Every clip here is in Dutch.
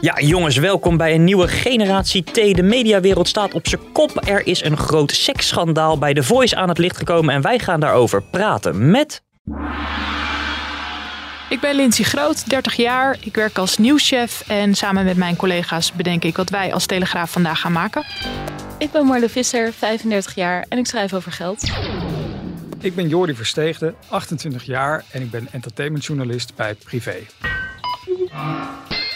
Ja, jongens, welkom bij een nieuwe generatie T. De mediawereld staat op zijn kop. Er is een groot seksschandaal bij The Voice aan het licht gekomen en wij gaan daarover praten met... Ik ben Lindsay Groot, 30 jaar. Ik werk als nieuwschef en samen met mijn collega's bedenk ik wat wij als Telegraaf vandaag gaan maken. Ik ben Marle Visser, 35 jaar en ik schrijf over geld. Ik ben Jordi Versteegde, 28 jaar en ik ben entertainmentjournalist bij Privé.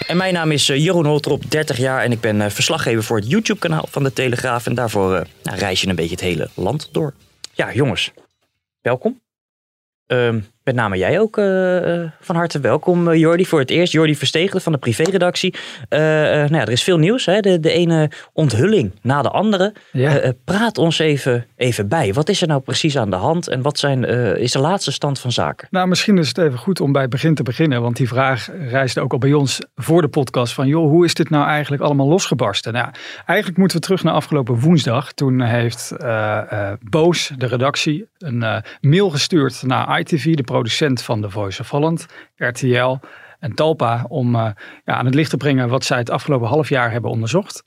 En mijn naam is eh, Jeroen Holtrop, 30 jaar en ik ben eh, verslaggever voor het YouTube-kanaal van de Telegraaf. En daarvoor uh, nou, reis je een beetje het hele land door. Ja, jongens, welkom. Ehm, met name jij ook uh, van harte welkom, uh, Jordi, voor het eerst. Jordi Verstegen van de privéredactie. nou ja, er is veel nieuws. Hè? De, de ene onthulling na de andere. Ja. praat ons even, even bij. Wat is er nou precies aan de hand en wat zijn, is de laatste stand van zaken? Nou, misschien is het even goed om bij het begin te beginnen. Want die vraag reisde ook al bij ons voor de podcast. Van joh, hoe is dit nou eigenlijk allemaal losgebarsten? Nou, eigenlijk moeten we terug naar afgelopen woensdag. Toen heeft Boos, de redactie, een mail gestuurd naar ITV, de producent van The Voice of Holland, RTL en Talpa, om uh, ja, aan het licht te brengen wat zij het afgelopen half jaar hebben onderzocht.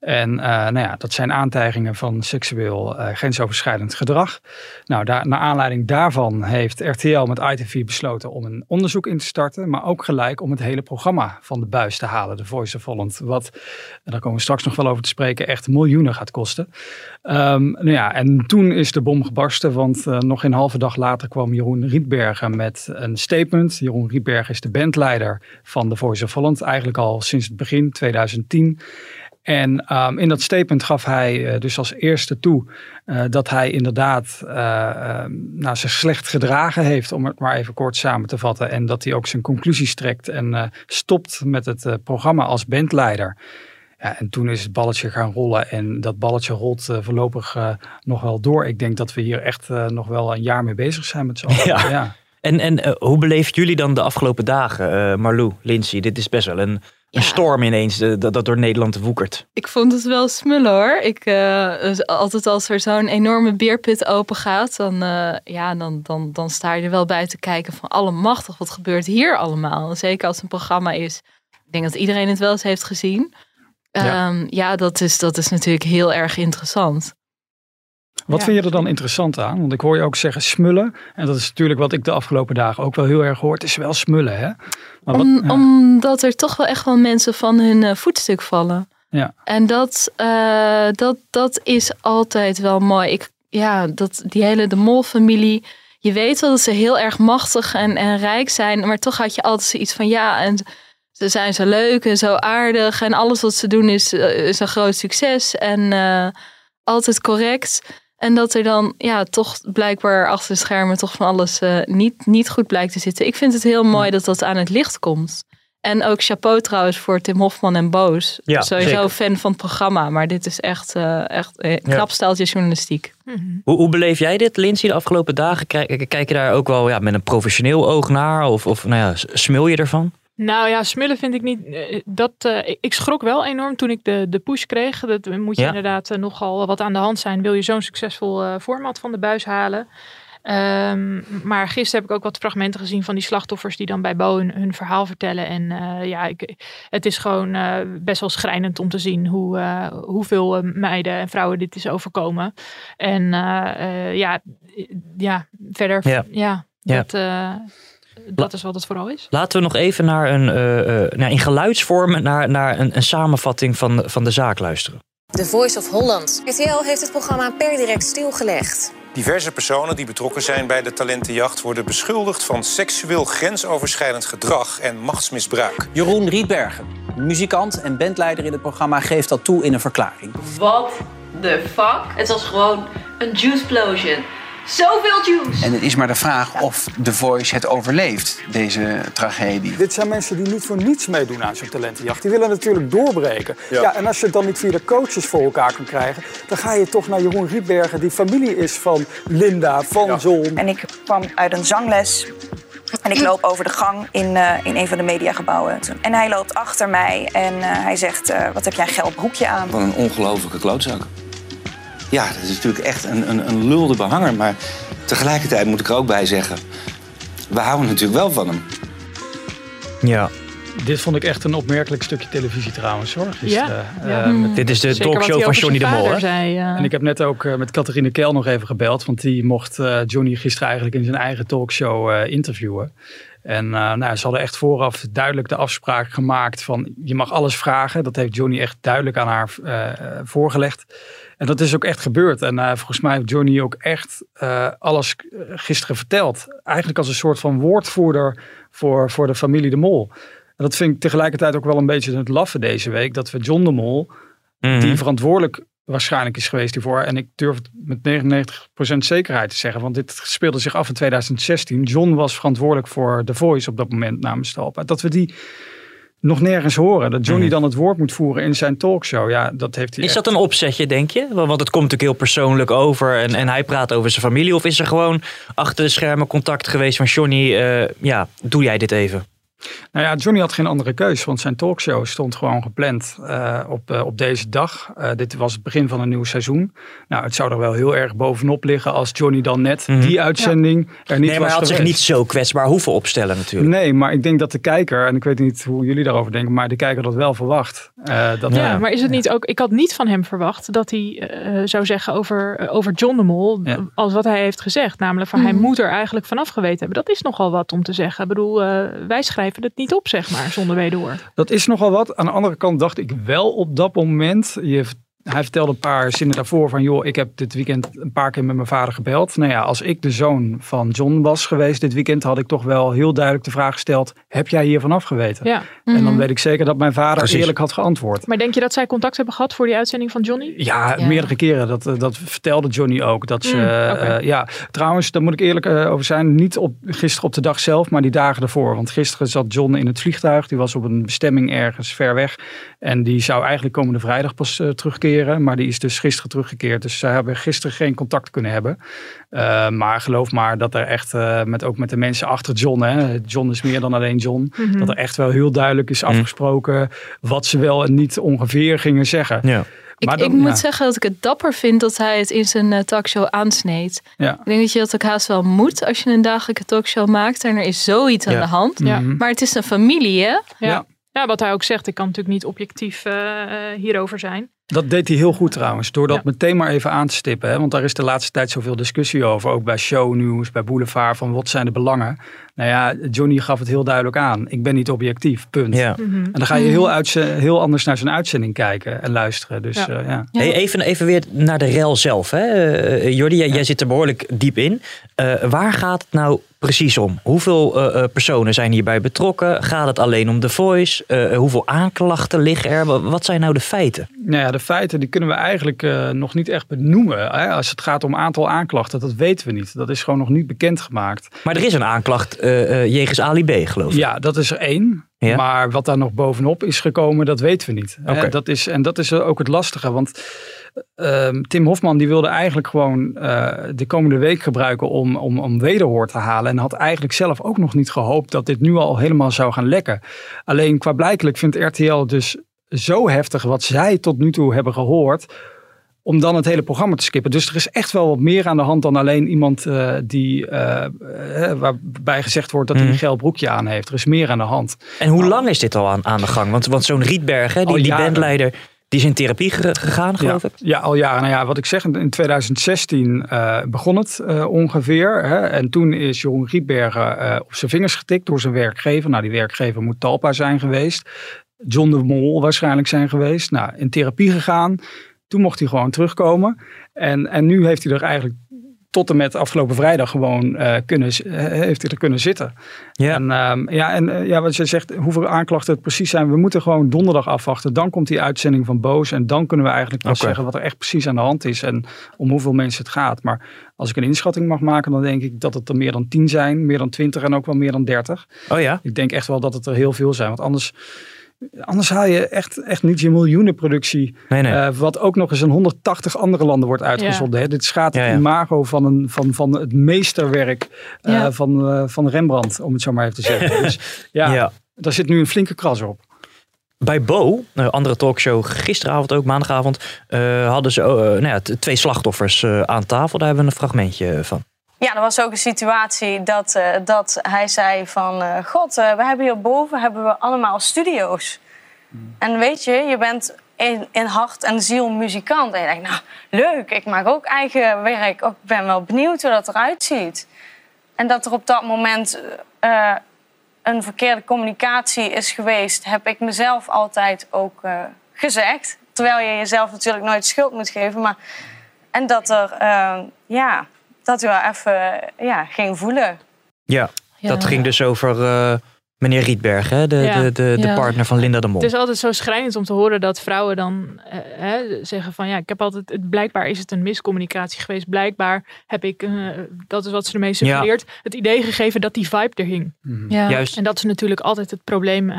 En uh, nou ja, dat zijn aantijgingen van seksueel uh, grensoverschrijdend gedrag. Nou, naar aanleiding daarvan heeft RTL met ITV besloten om een onderzoek in te starten. Maar ook gelijk om het hele programma van de buis te halen. De Voice of Holland. Wat, en daar komen we straks nog wel over te spreken, echt miljoenen gaat kosten. Um, nou ja, en toen is de bom gebarsten. Want uh, nog een halve dag later kwam Jeroen Rietbergen met een statement. Jeroen Rietbergen is de bandleider van de Voice of Holland. Eigenlijk al sinds het begin, 2010. En um, in dat statement gaf hij uh, dus als eerste toe uh, dat hij inderdaad uh, nou, zich slecht gedragen heeft, om het maar even kort samen te vatten. En dat hij ook zijn conclusies trekt en stopt met het programma als bandleider. Ja, en toen is het balletje gaan rollen en dat balletje rolt voorlopig nog wel door. Ik denk dat we hier echt nog wel een jaar mee bezig zijn met z'n. Ja. ja. En, en hoe beleefden jullie dan de afgelopen dagen, Marlou, Lindsay? Dit is best wel een een storm ineens dat, dat door Nederland woekert. Ik vond het wel smullen hoor. Ik, uh, altijd als er zo'n enorme beerput open gaat, dan, uh, ja, dan, dan, dan sta je er wel bij te kijken van allemachtig, wat gebeurt hier allemaal? Zeker als het een programma is. Ik denk dat iedereen het wel eens heeft gezien. Ja, um, ja dat, is, dat is natuurlijk heel erg interessant. Wat ja. vind je er dan interessant aan? Want ik hoor je ook zeggen smullen. En dat is natuurlijk wat ik de afgelopen dagen ook wel heel erg hoor. Het is wel smullen, hè? Maar Om, wat, ja. Omdat er toch wel echt wel mensen van hun uh, voetstuk vallen. Ja. En dat, uh, dat, dat is altijd wel mooi. Ik, ja, dat, die hele de Mol-familie. Je weet wel dat ze heel erg machtig en, en rijk zijn. Maar toch had je altijd zoiets van ja, en ze zijn zo leuk en zo aardig. En alles wat ze doen is, is een groot succes. En uh, altijd correct. En dat er dan ja, toch blijkbaar achter de schermen toch van alles uh, niet, niet goed blijkt te zitten. Ik vind het heel mooi dat dat aan het licht komt. En ook chapeau trouwens voor Tim Hofman en Boos. Ja, Sowieso zeker. fan van het programma. Maar dit is echt, uh, echt een knap ja. steltje journalistiek. Mm-hmm. Hoe, hoe beleef jij dit, Lindsay, de afgelopen dagen? Kijk, kijk je daar ook wel ja, met een professioneel oog naar? Of, of nou ja, smul je ervan? Nou ja, smullen vind ik niet. Dat, uh, ik schrok wel enorm toen ik de, de push kreeg. Dat moet je ja. inderdaad uh, nogal wat aan de hand zijn. Wil je zo'n succesvol uh, format van de buis halen? Um, maar gisteren heb ik ook wat fragmenten gezien van die slachtoffers die dan bij Bo hun, hun verhaal vertellen. En ja, ik, het is gewoon best wel schrijnend om te zien hoe, hoeveel meiden en vrouwen dit is overkomen. En ja, ja, verder. Ja. ja, dat, dat is wat het vooral is. Laten we nog even naar een, uh, uh, naar in geluidsvorm naar, naar een, een samenvatting van, van de zaak luisteren. The Voice of Holland. RTL heeft het programma per direct stilgelegd. Diverse personen die betrokken zijn bij de talentenjacht worden beschuldigd van seksueel grensoverschrijdend gedrag en machtsmisbruik. Jeroen Rietbergen, muzikant en bandleider in het programma, geeft dat toe in een verklaring. What the fuck? Het was gewoon een juiceplosion. Zoveel juice. En het is maar de vraag of The Voice het overleeft, deze tragedie. Dit zijn mensen die niet voor niets meedoen aan zo'n talentenjacht. Die willen natuurlijk doorbreken. Ja. en als je het dan niet via de coaches voor elkaar kan krijgen... dan ga je toch naar Jeroen Rietbergen, die familie is van Linda, van Zon. En ik kwam uit een zangles en ik loop over de gang in, uh, in een van de mediagebouwen. En hij loopt achter mij en uh, hij zegt: uh, Wat heb jij een geld broekje aan? Van een ongelofelijke klootzak. Ja, dat is natuurlijk echt een, een, een lulde behanger. Maar tegelijkertijd moet ik er ook bij zeggen: we houden natuurlijk wel van hem. Ja. Dit vond ik echt een opmerkelijk stukje televisie trouwens hoor. Ja, ja. Uh, Dit is de talkshow van Johnny de Mol. Zei, ja. En ik heb net ook uh, met Catharine Kel nog even gebeld. Want die mocht uh, Johnny gisteren eigenlijk in zijn eigen talkshow uh, interviewen. En nou, ze hadden echt vooraf duidelijk de afspraak gemaakt van je mag alles vragen. Dat heeft Johnny echt duidelijk aan haar voorgelegd. En dat is ook echt gebeurd. En volgens mij heeft Johnny ook echt alles gisteren verteld. Eigenlijk als een soort van woordvoerder voor, voor de familie de Mol. En dat vind ik tegelijkertijd ook wel een beetje het laffe deze week. Dat we John de Mol, Mhm. die verantwoordelijk waarschijnlijk is geweest hiervoor. En ik durf het met 99% zekerheid te zeggen. Want dit speelde zich af in 2016. John was verantwoordelijk voor The Voice op dat moment namens Talpa. Dat we die nog nergens horen. Dat Johnny Mhm. dan het woord moet voeren in zijn talkshow. Ja, dat heeft hij Is echt- dat een opzetje, denk je? Want het komt natuurlijk heel persoonlijk over en, en hij praat over zijn familie. Of is er gewoon achter de schermen contact geweest van Johnny, eh, ja, doe jij dit even? Nou ja, Johnny had geen andere keus, want zijn talkshow stond gewoon gepland eh, op, eh, op deze dag. Eh, dit was het begin van een nieuw seizoen. Nou, het zou er wel heel erg bovenop liggen als Johnny dan net Mhm. die uitzending er niet nee, maar was hij had zich niet zo kwetsbaar hoeven opstellen natuurlijk. Nee, maar ik denk dat de kijker, en ik weet niet hoe jullie daarover denken, maar de kijker dat wel verwacht. Eh, dat, Ja, maar is het niet ook... Ik had niet van hem verwacht dat hij eh, zou zeggen over, over John de Mol... Ja. als wat hij heeft gezegd. Namelijk van hij Mhm. moet er eigenlijk vanaf geweten hebben. Dat is nogal wat om te zeggen. Ik bedoel, eh, wij schrijven het niet op, zeg maar, zonder wederhoor. Dat is nogal wat. Aan de andere kant dacht ik wel op dat moment. Je, hij vertelde een paar zinnen daarvoor van joh, ik heb dit weekend een paar keer met mijn vader gebeld. Nou ja, als ik de zoon van John was geweest dit weekend, had ik toch wel heel duidelijk de vraag gesteld: heb jij hier vanaf geweten? En dan weet ik zeker dat mijn vader Precies. eerlijk had geantwoord. Maar denk je dat zij contact hebben gehad voor die uitzending van Johnny? Ja, Ja. meerdere keren. Dat, eh, dat vertelde Johnny ook. Dat ze, Mm, eh, ja. Trouwens, daar moet ik eerlijk eh, over zijn. Niet op, gisteren op de dag zelf, maar die dagen ervoor. Want gisteren zat John in het vliegtuig. Die was op een bestemming ergens ver weg. En die zou eigenlijk komende vrijdag pas eh, terugkeren. Maar die is dus gisteren teruggekeerd. Dus zij hebben gisteren geen contact kunnen hebben. Eh, maar geloof maar dat er echt, eh, met, ook met de mensen achter John. Hè, John is meer dan alleen John. Mhm. Dat er echt wel heel duidelijk is afgesproken. Wat ze wel en niet ongeveer gingen zeggen. Ja. Ik, ik moet ja. zeggen dat ik het dapper vind dat hij het in zijn talkshow aansneed. Ja. Ik denk dat je dat ook haast wel moet als je een dagelijke talkshow maakt en er is zoiets aan de hand. Ja. Mhm. Maar het is een familie, hè? Ja. Ja. wat hij ook zegt, ik kan natuurlijk niet objectief eh, eh, hierover zijn. Dat deed hij heel goed trouwens, door dat Ja. meteen maar even aan te stippen. Hè? Want daar is de laatste tijd zoveel discussie over, ook bij shownieuws, bij Boulevard, van wat zijn de belangen. Nou ja, Johnny gaf het heel duidelijk aan. Ik ben niet objectief, punt. Ja. Mhm. En dan ga je heel, uitze- heel anders naar zijn uitzending kijken en luisteren. Dus Ja. ja. ja. Hey, even, even weer naar de rel zelf. Hè? Eh, Jordi, jij, jij zit er behoorlijk diep in. Eh, waar gaat het nou precies om? Hoeveel eh, eh, personen zijn hierbij betrokken? Gaat het alleen om The Voice? Eh, hoeveel aanklachten liggen er? Wa- Wat zijn nou de feiten? Nou ja, de feiten die kunnen we eigenlijk eh, nog niet echt benoemen. Hè? Als het gaat om aantal aanklachten, dat weten we niet. Dat is gewoon nog niet bekendgemaakt. Maar er is een aanklacht eh, eh, jegens Ali B, geloof ik. Ja, dat is er één. Ja. Maar wat daar nog bovenop is gekomen, dat weten we niet. Oké. Dat is, en dat is ook het lastige. Want ehm, Tim Hofman die wilde eigenlijk gewoon eh, de komende week gebruiken om, om, om wederhoor te halen. En had eigenlijk zelf ook nog niet gehoopt dat dit nu al helemaal zou gaan lekken. Alleen qua blijkelijk vindt RTL dus zo heftig wat zij tot nu toe hebben gehoord om dan het hele programma te skippen. Dus er is echt wel wat meer aan de hand dan alleen iemand eh, die, eh, eh, waarbij gezegd wordt dat hij Mhm. een geel broekje aan heeft. Er is meer aan de hand. En hoe lang is dit al aan, aan de gang? Want, want zo'n Rietberg, hè, die, bandleider, die is in therapie ge- gegaan, geloof ja, ik. Ja, al jaren. Nou ja, wat ik zeg, in 2016 eh, begon het ongeveer. Hè, en toen is Jeroen Rietbergen op zijn vingers getikt door zijn werkgever. Nou, die werkgever moet Talpa zijn geweest. John de Mol waarschijnlijk zijn geweest. Nou, in therapie gegaan. Toen mocht hij gewoon terugkomen. En, en nu heeft hij er eigenlijk tot en met afgelopen vrijdag gewoon uh, kunnen, uh, heeft hij er kunnen zitten. Ja. En, um, ja, en uh, ja, wat je zegt, hoeveel aanklachten het precies zijn. We moeten gewoon donderdag afwachten. Dan komt die uitzending van Boos. En dan kunnen we eigenlijk pas okay. zeggen wat er echt precies aan de hand is. En om hoeveel mensen het gaat. Maar als ik een inschatting mag maken, dan denk ik dat het er meer dan 10 zijn. Meer dan 20 en ook wel meer dan 30. Oh ja? Ik denk echt wel dat het er heel veel zijn. Want anders Anders haal je echt, echt niet je miljoenenproductie. Nee, nee. Uh, wat ook nog eens in 180 andere landen wordt uitgezonden. Ja. Dit schaadt het ja, ja. imago van, een, van, van het meesterwerk uh, ja. van, uh, van Rembrandt, om het zo maar even te zeggen. dus ja, daar zit nu een flinke kras op. Bij Bo, een andere talkshow, gisteravond ook, maandagavond, hadden ze nou ja, twee slachtoffers aan tafel. Daar hebben we een fragmentje van. Ja, er was ook een situatie dat, uh, dat hij zei van... Uh, God, uh, we hebben hierboven hebben we allemaal studio's. Mm. En weet je, je bent in, in hart en ziel muzikant. En je denkt, nou, leuk, ik maak ook eigen werk. Ik ben wel benieuwd hoe dat eruit ziet. En dat er op dat moment een verkeerde communicatie is geweest... heb ik mezelf altijd ook gezegd. Terwijl je jezelf natuurlijk nooit schuld moet geven. Maar... En dat er, ja dat we even ja, ging voelen. Ja, ja. dat ging dus over uh, meneer Rietberg, hè? De, ja. de, de, de ja. partner van Linda de Mol. Het is altijd zo schrijnend om te horen dat vrouwen dan uh, hè, zeggen van ja, ik heb altijd, het, blijkbaar is het een miscommunicatie geweest. Blijkbaar heb ik, uh, dat is wat ze ermee suggereert, het idee gegeven dat die vibe er hing. Mm. Juist. En dat is natuurlijk altijd het probleem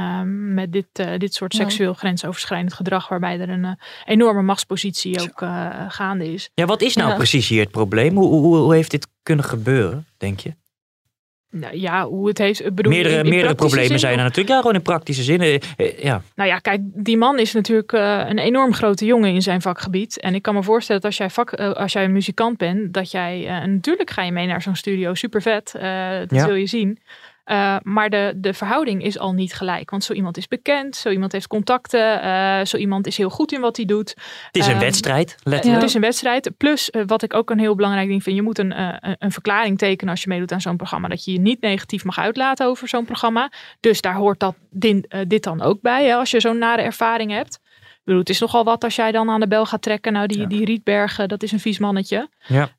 met dit, dit soort seksueel grensoverschrijdend gedrag, waarbij er een enorme machtspositie ook gaande is. Ja, wat is nou precies hier het probleem? Hoe, hoe, hoe heeft dit kunnen gebeuren, denk je? Nou ja, hoe het heeft. Bedoel, meerdere in, in meerdere problemen zin, zijn er natuurlijk. Ja, gewoon in praktische zin. Eh, Ja. Nou ja, kijk, die man is natuurlijk uh, een enorm grote jongen in zijn vakgebied. En ik kan me voorstellen dat als jij, vak, uh, als jij een muzikant bent, dat jij. Uh, natuurlijk ga je mee naar zo'n studio, super vet. dat ja. zul je zien. Uh, maar de, de verhouding is al niet gelijk. Want zo iemand is bekend, zo iemand heeft contacten, uh, zo iemand is heel goed in wat hij doet. Het is een um, wedstrijd, letterlijk. Ja. Het is een wedstrijd. Plus, uh, wat ik ook een heel belangrijk ding vind, je moet een, een verklaring tekenen als je meedoet aan zo'n programma. Dat je je niet negatief mag uitlaten over zo'n programma. Dus daar hoort dat, dit, dit dan ook bij, hè, als je zo'n nare ervaring hebt. Ik bedoel, het is nogal wat als jij dan aan de bel gaat trekken. Nou, die, ja. die Rietbergen, dat is een vies mannetje. Ja.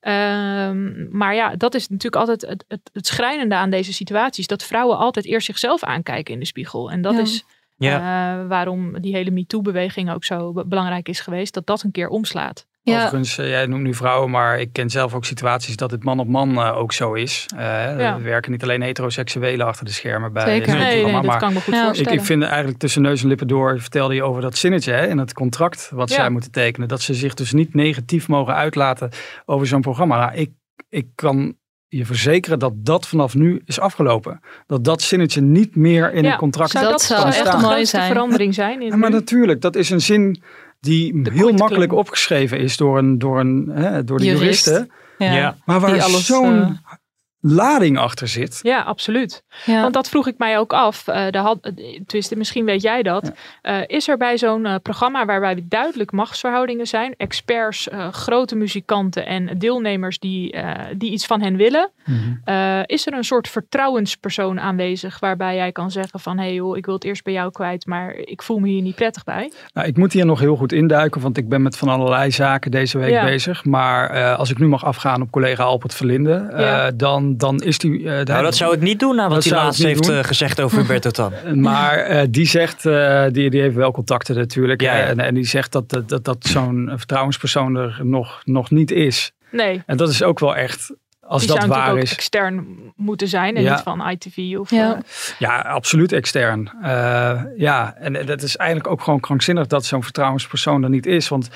Um, maar ja, dat is natuurlijk altijd het, het, het, schrijnende aan deze situaties. Dat vrouwen altijd eerst zichzelf aankijken in de spiegel. En dat ja. is ja. uh, waarom die hele MeToo-beweging ook zo belangrijk is geweest. Dat dat een keer omslaat. Ja. Overigens, uh, jij noemt nu vrouwen, maar ik ken zelf ook situaties dat het man op man uh, ook zo is. Uh, ja. Er werken niet alleen heteroseksuelen achter de schermen bij. Zeker, nee, nee, dat maar kan ik me goed ja. voorstellen. Ik, ik vind eigenlijk tussen neus en lippen door, vertelde je over dat zinnetje hè, in het contract wat ja. zij moeten tekenen. Dat ze zich dus niet negatief mogen uitlaten over zo'n programma. Nou, ik, ik kan je verzekeren dat dat vanaf nu is afgelopen. Dat dat zinnetje niet meer in ja, een contract zou dat zou echt een grootste verandering zijn. In ja, maar natuurlijk, dat is een zin die heel makkelijk opgeschreven is door, een, door, een, hè, door de Jurist. juristen. Ja. Ja. Maar waar zo'n uh... lading achter zit. Ja, absoluut. Ja. Want dat vroeg ik mij ook af. Uh, de had, tenminste, misschien weet jij dat. Ja. Uh, is er bij zo'n uh, programma waarbij duidelijk machtsverhoudingen zijn, experts, grote muzikanten en deelnemers die, die iets van hen willen, mm-hmm. is er een soort vertrouwenspersoon aanwezig waarbij jij kan zeggen van hé hey joh, ik wil het eerst bij jou kwijt, maar ik voel me hier niet prettig bij? Nou, ik moet hier nog heel goed induiken, want ik ben met van allerlei zaken deze week ja. bezig. Maar als ik nu mag afgaan op collega Albert Verlinde, ja. Dan dan is die... Uh, nou, dat zou ik niet doen, nou, wat hij laatst heeft uh, gezegd over Humberto Tan. maar uh, die zegt, die, die heeft wel contacten natuurlijk. Ja, ja. En, en, die zegt dat, dat, dat, dat zo'n vertrouwenspersoon er nog, nog niet is. Nee. En dat is ook wel echt als die dat zou waar ook is. extern moeten zijn en ja. niet van ITV of... Ja, uh... ja absoluut extern. Uh, ja, en dat is eigenlijk ook gewoon krankzinnig dat zo'n vertrouwenspersoon er niet is. Want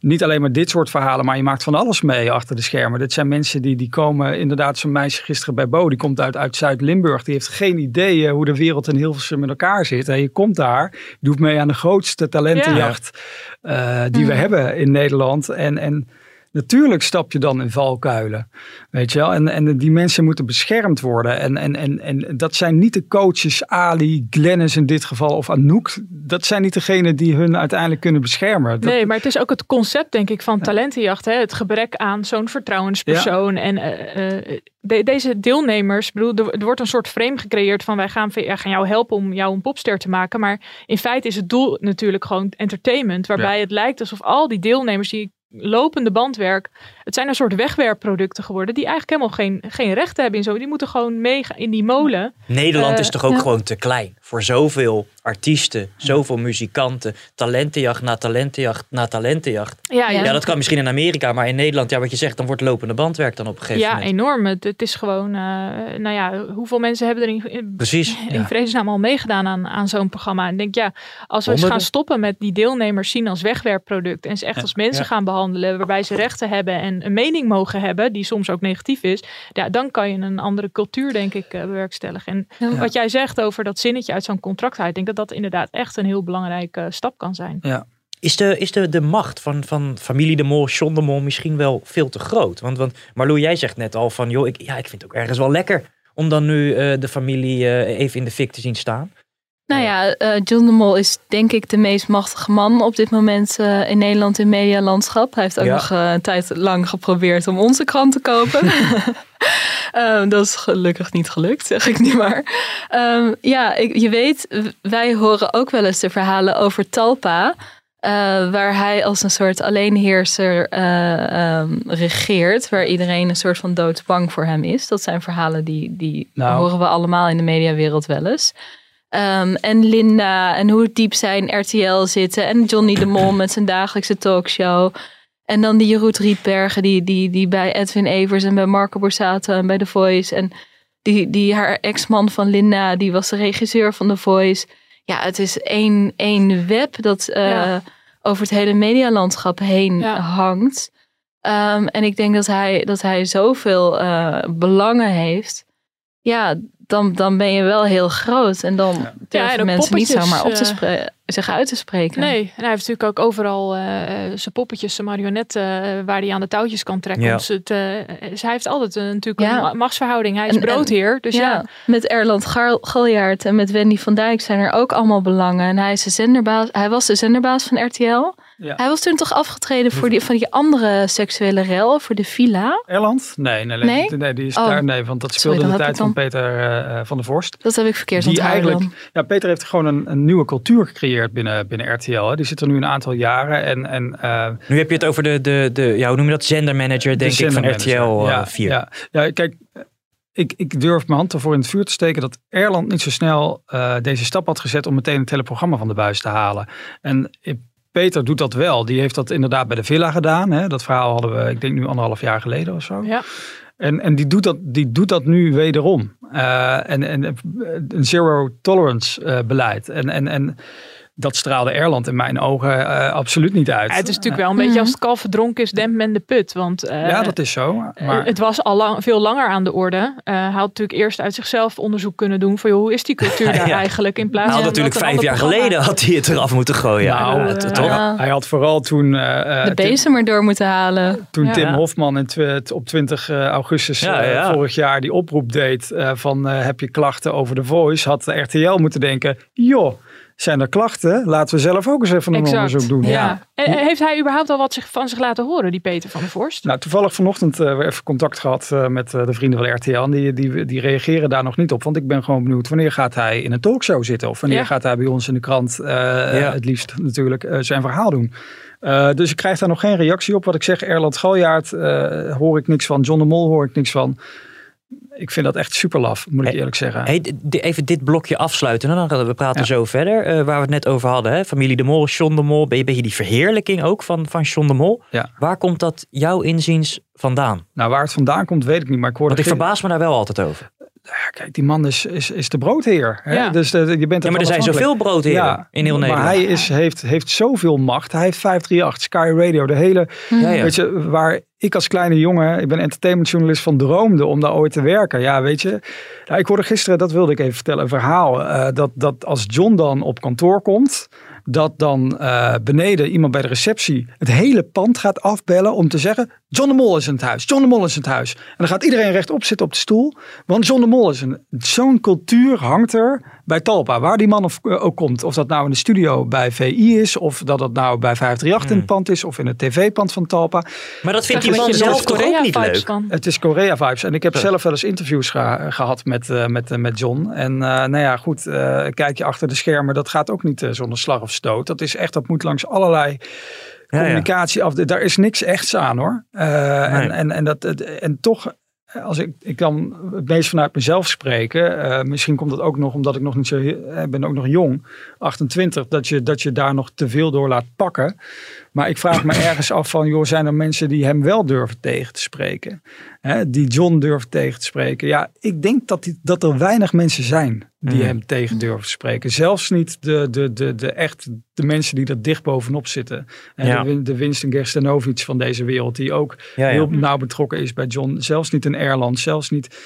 niet alleen maar dit soort verhalen, maar je maakt van alles mee achter de schermen. Dit zijn mensen die, die komen, inderdaad zo'n meisje gisteren bij Bo, die komt uit, uit Zuid-Limburg. Die heeft geen idee hoe de wereld in Hilversum met elkaar zit. En je komt daar, je doet mee aan de grootste talentenjacht ja. uh, die mm. we hebben in Nederland. En... en Natuurlijk stap je dan in valkuilen. Weet je wel? En, en die mensen moeten beschermd worden. En, en, en, en dat zijn niet de coaches, Ali, Glennis in dit geval, of Anouk. Dat zijn niet degenen die hun uiteindelijk kunnen beschermen. Dat... Nee, maar het is ook het concept, denk ik, van talentenjacht. Hè? Het gebrek aan zo'n vertrouwenspersoon. Ja. En uh, uh, de, deze deelnemers, bedoel, er, er, wordt een soort frame gecreëerd van wij gaan, gaan jou helpen om jou een popster te maken. Maar in feite is het doel natuurlijk gewoon entertainment. Waarbij ja. het lijkt alsof al die deelnemers die lopende bandwerk het zijn een soort wegwerpproducten geworden die eigenlijk helemaal geen, geen rechten hebben in zo. Die moeten gewoon mee in die molen. Nederland Eh, is toch ook ja. gewoon te klein voor zoveel artiesten, zoveel muzikanten, talentenjacht na talentenjacht na talentenjacht. Ja, ja. ja, dat kan misschien in Amerika, maar in Nederland, ja, wat je zegt, dan wordt lopende bandwerk dan op een gegeven Ja, moment. enorm. Het, het is gewoon, eh, nou ja, hoeveel mensen hebben er in, in, Precies. in Ja. vredesnaam al meegedaan aan, aan zo'n programma? En ik denk, ja, als we eens gaan stoppen met die deelnemers zien als wegwerpproduct en ze echt als mensen Ja. gaan behandelen waarbij ze rechten hebben en een mening mogen hebben, die soms ook negatief is, ja, dan kan je een andere cultuur, denk ik, eh, bewerkstelligen. En Ja. wat jij zegt over dat zinnetje uit zo'n contract, ik denk dat dat inderdaad echt een heel belangrijke stap kan zijn. Ja. Is, de, is de, de macht van, van familie de Mol, John de Mol misschien wel veel te groot? Want, want Marlou, jij zegt net al van, joh, ik, ja, ik vind het ook ergens wel lekker om dan nu eh, de familie eh, even in de fik te zien staan. Nou ja, eh, John de Mol is denk ik de meest machtige man op dit moment eh, in Nederland in medialandschap. Hij heeft ook Ja. nog eh, een tijd lang geprobeerd om onze krant te kopen. Dat is gelukkig niet gelukt, zeg ik nu maar. Ehm, ja, ik, je weet, wij horen ook wel eens de verhalen over Talpa. waar hij als een soort alleenheerser ehm, regeert. Waar iedereen een soort van doodsbang voor hem is. Dat zijn verhalen die, die Nou. horen we allemaal in de mediawereld wel eens. Ehm, en Linda en hoe diep zij in RTL zitten. En Johnny de Mol met zijn dagelijkse talkshow. En dan die Jeroen Rietbergen die, die, die bij Edwin Evers en bij Marco Borsato en bij The Voice. En die, die haar ex-man van Linda, die was de regisseur van The Voice. Ja, het is één, één web dat eh, Ja. over het hele medialandschap heen hangt. Ehm, en ik denk dat hij, dat hij zoveel eh, belangen heeft. Ja, dan, dan ben je wel heel groot. En dan Ja, durven en ook mensen niet zomaar op te eh, spre- zich uit te spreken. Nee, en hij heeft natuurlijk ook overal eh, zijn poppetjes, zijn marionetten, eh, waar hij aan de touwtjes kan trekken. Ja. dus hij heeft altijd een, natuurlijk Ja. een ma- machtsverhouding. Hij is En- broodheer, dus ja. Met Erland Galjaard en met Wendy van Dijk zijn er ook allemaal belangen. En hij, is de zenderbaas, hij was de zenderbaas van RTL. Ja. Hij was toen toch afgetreden voor die, van die andere seksuele rel, voor de villa. Erland? Nee, nee, nee, Nee? die- nee, die is Oh. daar. Nee, want dat speelde in de tijd ik van Peter eh, eh, van der Vorst. Dat heb ik verkeerd Die onthouden eigenlijk, dan. ja, Peter heeft gewoon een, een nieuwe cultuur gecreëerd binnen, binnen RTL. Hè. Die zit er nu een aantal jaren. En, en, eh, Nu heb je het over de, de, de ja, hoe noem je dat, zendermanager, denk de ik, van. RTL ja, eh, 4. Ja, ja, kijk, ik, ik durf mijn hand ervoor in het vuur te steken dat Erland niet zo snel eh, deze stap had gezet om meteen het hele programma van de buis te halen. En eh, Peter doet dat wel. Die heeft dat inderdaad bij de Villa gedaan. Hè. Dat verhaal hadden we, ik denk nu anderhalf jaar geleden of zo. Ja. En, en die, doet dat, die doet dat nu wederom. Eh, en, en een zero tolerance eh, beleid. En, en, en dat straalde Erland in mijn ogen eh, absoluut niet uit. Ja, het is natuurlijk wel een beetje als het kalf verdronken is, dempt men de put. Want eh, ja, dat is zo. Maar, het was al lang, veel langer aan de orde. Eh, hij had natuurlijk eerst uit zichzelf onderzoek kunnen doen van joh, hoe is die cultuur daar Ja. eigenlijk in plaats had van natuurlijk vijf jaar programma- geleden had hij het eraf moeten gooien. Nou, Ja, hij, toch? had- hij had vooral toen, eh, eh, De bezem er door moeten halen. toen Ja. Tim. Hofman in tw- op 20 augustus eh, vorig jaar die oproep deed eh, van eh, heb je klachten over de Voice, had de RTL moeten denken, joh, zijn er klachten? Laten we zelf ook eens even een Exact. onderzoek doen. Ja. En heeft hij überhaupt al wat zich, van zich laten horen, die Peter van der Vorst? Nou, toevallig vanochtend eh, weer even contact gehad eh, met eh, de vrienden van RTL. En die, die, die reageren daar nog niet op. Want ik ben gewoon benieuwd, wanneer gaat hij in een talkshow zitten? Of wanneer Ja. gaat hij bij ons in de krant, eh, Ja. het liefst natuurlijk, eh, zijn verhaal doen? Eh, dus ik krijg daar nog geen reactie op. Wat ik zeg, Erland Galjaard eh, hoor ik niks van. John de Mol hoor ik niks van. Ik vind dat echt super laf, moet ik Hey, eerlijk zeggen. Hey, even dit blokje afsluiten. En dan gaan we praten Ja. zo verder. eh, waar we het net over hadden. Hè? Familie de Mol, John de Mol. Ben je, ben je die verheerlijking ook van, van John de Mol? Ja. Waar komt dat jouw inziens vandaan? Nou, waar het vandaan komt, weet ik niet. Maar ik hoorde Want ik verbaas me daar wel altijd over. Ja, kijk, die man is, is, is de broodheer. Hè? Ja. Dus je bent Ja, maar er zijn zoveel broodheren in heel Nederland. Maar hij is, heeft, heeft zoveel macht. Hij heeft 538, Sky Radio, de hele... Ja, ja. Weet je, waar ik als kleine jongen, ik ben entertainmentjournalist van droomde om daar ooit te werken. Ja, weet je. Nou, ik hoorde gisteren, dat wilde ik even vertellen, een verhaal. eh, dat, dat als John dan op kantoor komt, dat dan eh, beneden iemand bij de receptie het hele pand gaat afbellen om te zeggen, John de Mol is in het huis, John de Mol is in het huis. En dan gaat iedereen rechtop zitten op de stoel, want John de Mol is een... Zo'n cultuur hangt er bij Talpa, waar die man of, eh, ook komt. Of dat nou in de studio bij VI is, of dat het nou bij 538 in het pand is, of in het tv-pand van Talpa. Maar dat vindt die je man zelf toch ook niet leuk? van. Het is Korea-vibes. En ik heb zelf wel eens interviews geha- gehad met, eh, met, eh, met John. En eh, nou ja, goed, eh, kijk je achter de schermen, dat gaat ook niet zonder slag of stoot. Dat is echt, dat moet langs allerlei ja. communicatie af. Daar is niks echts aan hoor. Eh, Nee. en, en, en, dat, het- en toch, als ik, ik kan het meest vanuit mezelf spreken. eh, misschien komt dat ook nog omdat ik nog niet zo eh, ben ook nog jong, 28, dat je, dat je daar nog te veel door laat pakken. Maar ik vraag me ergens af van, joh, zijn er mensen die hem wel durven tegen te spreken? Hè, die John durven tegen te spreken. Ja, ik denk dat, die, dat er weinig mensen zijn die Mm. hem tegen durven te spreken. Zelfs niet de, de, de, de, echt de mensen die er dicht bovenop zitten. En Ja. de, de Winston Gerstenovic van deze wereld, die ook Ja, ja. heel nauw betrokken is bij John. Zelfs niet in Erland, zelfs niet.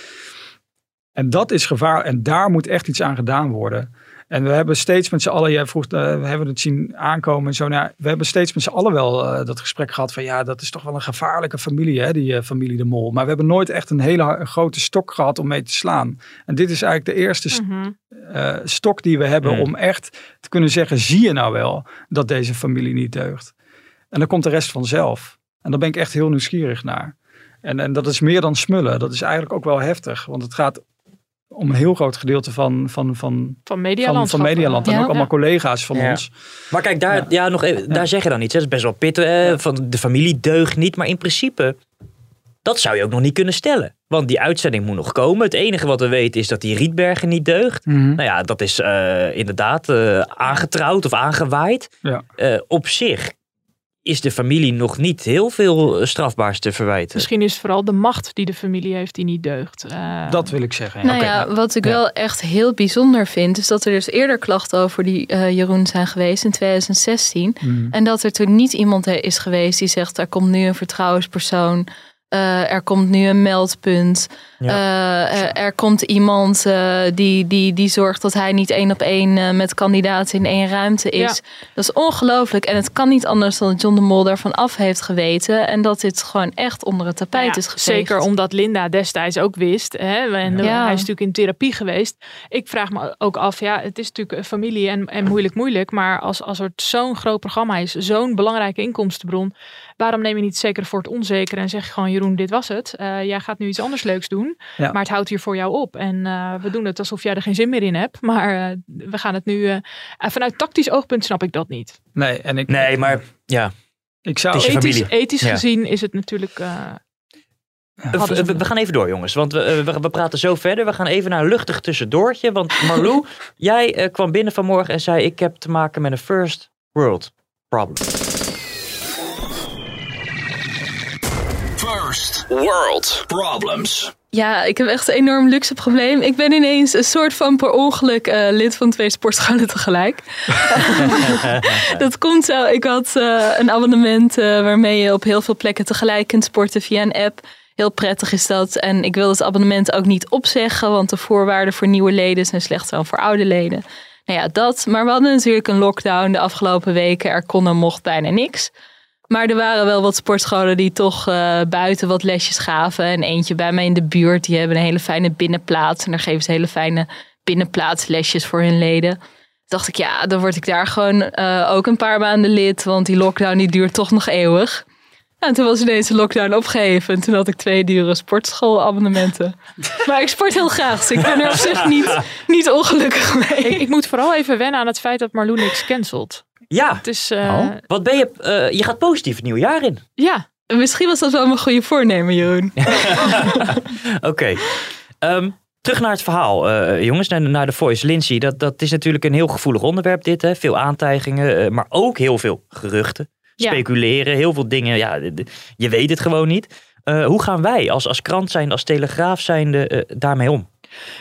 En dat is gevaar. En daar moet echt iets aan gedaan worden. En we hebben steeds met z'n allen, jij vroeg, eh, we hebben het zien aankomen en zo. Nou, we hebben steeds met z'n allen wel eh, dat gesprek gehad van ja, dat is toch wel een gevaarlijke familie, hè, die eh, familie De Mol. Maar we hebben nooit echt een hele grote stok gehad om mee te slaan. En dit is eigenlijk de eerste st- Mhm. eh, stok die we hebben Mm. om echt te kunnen zeggen, zie je nou wel dat deze familie niet deugt. En dan komt de rest vanzelf. En daar ben ik echt heel nieuwsgierig naar. En, en dat is meer dan smullen. Dat is eigenlijk ook wel heftig. Want het gaat om een heel groot gedeelte van, van, van, Van Medialand. van, van Medialand. En Ja. ook allemaal collega's van Ja. ons. Maar kijk, daar, ja. nog even, daar zeg je dan iets. hè. Dat is best wel pittig. eh, Van de familie deugt niet. Maar in principe, dat zou je ook nog niet kunnen stellen. Want die uitzending moet nog komen. Het enige wat we weten is dat die Rietbergen niet deugt. Mhm. Nou ja, dat is eh, inderdaad eh, aangetrouwd of aangewaaid. Ja. Eh, op zich is de familie nog niet heel veel eh, strafbaars te verwijten. Misschien is het vooral de macht die de familie heeft die niet deugt. Eh, Dat wil ik zeggen. Nou ja, wat ik wel echt heel bijzonder vind, is dat er dus eerder klachten over die eh, Jeroen zijn geweest in 2016. Mhm. En dat er toen niet iemand is geweest die zegt, er komt nu een vertrouwenspersoon. eh, er komt nu een meldpunt. Eh, er, er komt iemand eh, die, die, die zorgt dat hij niet één op één eh, met kandidaten in één ruimte is. Ja. Dat is ongelooflijk. En het kan niet anders dan dat John de Mol daarvan af heeft geweten. En dat dit gewoon echt onder het tapijt ja, is geveegd. Zeker omdat Linda destijds ook wist. Hè, en. Hij is natuurlijk in therapie geweest. Ik vraag me ook af, ja, het is natuurlijk een familie en, en moeilijk, moeilijk. Maar als, als er zo'n groot programma is, zo'n belangrijke inkomstenbron. Waarom neem je niet zeker voor het onzeker en zeg je gewoon, Jeroen, dit was het. Eh, jij gaat nu iets anders leuks doen. Ja. Maar het houdt hier voor jou op. En eh, we doen het alsof jij er geen zin meer in hebt. Maar eh, we gaan het nu. eh, en vanuit tactisch oogpunt snap ik dat niet. Nee, en ik, Nee, maar ja. ik zou... Het is je Ethisch, familie. ethisch Ja. gezien is het natuurlijk. eh, We, we- we gaan even door, jongens. Want we, we, we praten zo verder. We gaan even naar een luchtig tussendoortje. Want Marlou, jij kwam binnen vanmorgen en zei... ik heb te maken met een first world problem. First world problems. Ja, ik heb echt een enorm luxe probleem. Ik ben ineens een soort van per ongeluk eh, lid van twee sportscholen tegelijk. dat komt zo. Ik had eh, een abonnement eh, waarmee je op heel veel plekken tegelijk kunt sporten via een app. Heel prettig is dat. En ik wil het abonnement ook niet opzeggen, want de voorwaarden voor nieuwe leden zijn slechter dan voor oude leden. Nou ja, dat. Maar we hadden natuurlijk een lockdown de afgelopen weken. Er kon en mocht bijna niks. Maar er waren wel wat sportscholen die toch eh, buiten wat lesjes gaven. En eentje bij mij in de buurt, die hebben een hele fijne binnenplaats. En daar geven ze hele fijne binnenplaatslesjes voor hun leden. Dacht ik, ja, dan word ik daar gewoon eh, ook een paar maanden lid. Want die lockdown die duurt toch nog eeuwig. En toen was ineens de lockdown opgeheven. En toen had ik twee dure sportschoolabonnementen. maar ik sport heel graag, dus ik ben er op zich niet, niet ongelukkig mee. ik, ik moet vooral even wennen aan het feit dat Marloen niks cancelt. Ja, eh, wat ben je... eh, je gaat positief het nieuwe jaar in. Ja, Misschien was dat wel mijn goede voornemen, Jeroen. Oké. Ehm, terug naar het verhaal, eh, jongens, naar, naar de Voice. Lindsay, dat, dat is natuurlijk een heel gevoelig onderwerp dit. Hè? Veel aantijgingen, maar ook heel veel geruchten. Ja. Speculeren, heel veel dingen. Ja, je weet het gewoon niet. Hoe gaan wij als, als krant zijn, als telegraaf zijnde daarmee om?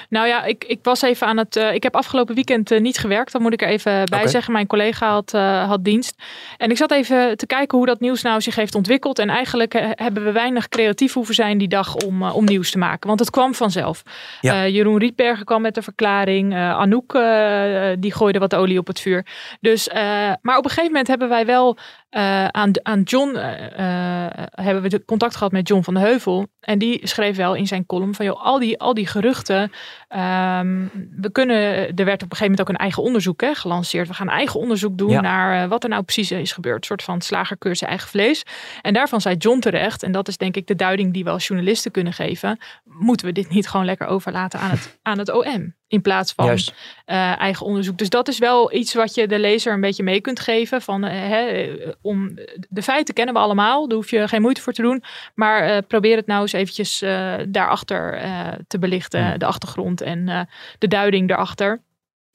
Nou ja, ik, ik was even aan het. eh, ik heb afgelopen weekend eh, niet gewerkt. Dat moet ik er even bij zeggen. Mijn collega had, eh, had dienst. En ik zat even te kijken hoe dat nieuws nou zich heeft ontwikkeld. En eigenlijk hebben we weinig creatief hoeven zijn die dag om, om nieuws te maken. Want het kwam vanzelf. Ja. Jeroen Rietbergen kwam met de verklaring. Anouk die gooide wat olie op het vuur. Dus, maar op een gegeven moment hebben wij wel aan, aan John hebben we contact gehad met John van de Heuvel. En die schreef wel in zijn column van joh, al die, al die geruchten. Ehm, we kunnen, er werd op een gegeven moment ook een eigen onderzoek hè, gelanceerd. We gaan een eigen onderzoek doen Ja. naar eh, wat er nou precies is gebeurd. Een soort van slagercursus eigen vlees. En daarvan zei John terecht, en dat is denk ik de duiding die we als journalisten kunnen geven. Moeten we dit niet gewoon lekker overlaten aan het, aan het OM? In plaats van eh, eigen onderzoek. Dus dat is wel iets wat je de lezer een beetje mee kunt geven. Van, eh, hè, om, de feiten kennen we allemaal. Daar hoef je geen moeite voor te doen. Maar eh, probeer het nou eens eventjes daarachter te belichten. De achtergrond en de duiding daarachter.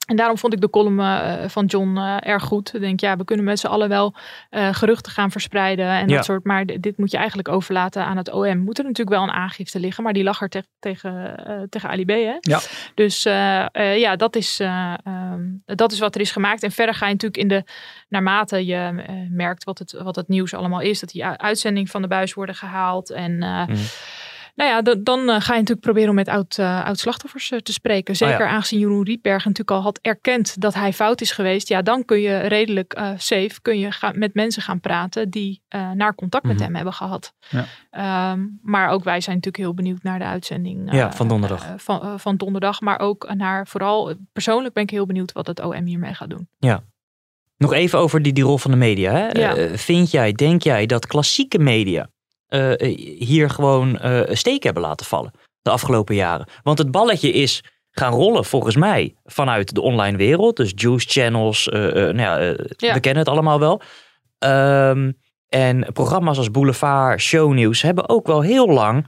En daarom vond ik de column eh, van John eh, erg goed. Ik denk, ja, we kunnen met z'n allen wel eh, geruchten gaan verspreiden en Ja. dat soort. Maar dit moet je eigenlijk overlaten aan het OM. Moet er natuurlijk wel een aangifte liggen, maar die lag er te- tegen, tegen Ali B. Hè? Ja. Dus ja, dat is, eh, ehm, dat is wat er is gemaakt. En verder ga je natuurlijk in de, naarmate je merkt wat het, wat het nieuws allemaal is, dat die uitzending van de buis worden gehaald. En eh, nou ja, dan, dan eh, ga je natuurlijk proberen om met oud, eh, oud-slachtoffers eh, te spreken. Zeker Oh ja. aangezien Jeroen Rietberg natuurlijk al had erkend dat hij fout is geweest. Ja, dan kun je redelijk safe kun je gaan, met mensen gaan praten die naar contact met Mhm. hem hebben gehad. Ja. Ehm, maar ook wij zijn natuurlijk heel benieuwd naar de uitzending Ja, van donderdag. van, van donderdag. Maar ook naar vooral, persoonlijk ben ik heel benieuwd wat het OM hiermee gaat doen. Ja. Nog even over die, die rol van de media. Hè? Ja. Vind jij, denk jij dat klassieke media hier gewoon eh een steek hebben laten vallen de afgelopen jaren? Want het balletje is gaan rollen volgens mij vanuit de online wereld. Dus juice channels, eh, eh, nou ja, eh, Ja. we kennen het allemaal wel. Ehm, en programma's als Boulevard, Shownieuws hebben ook wel heel lang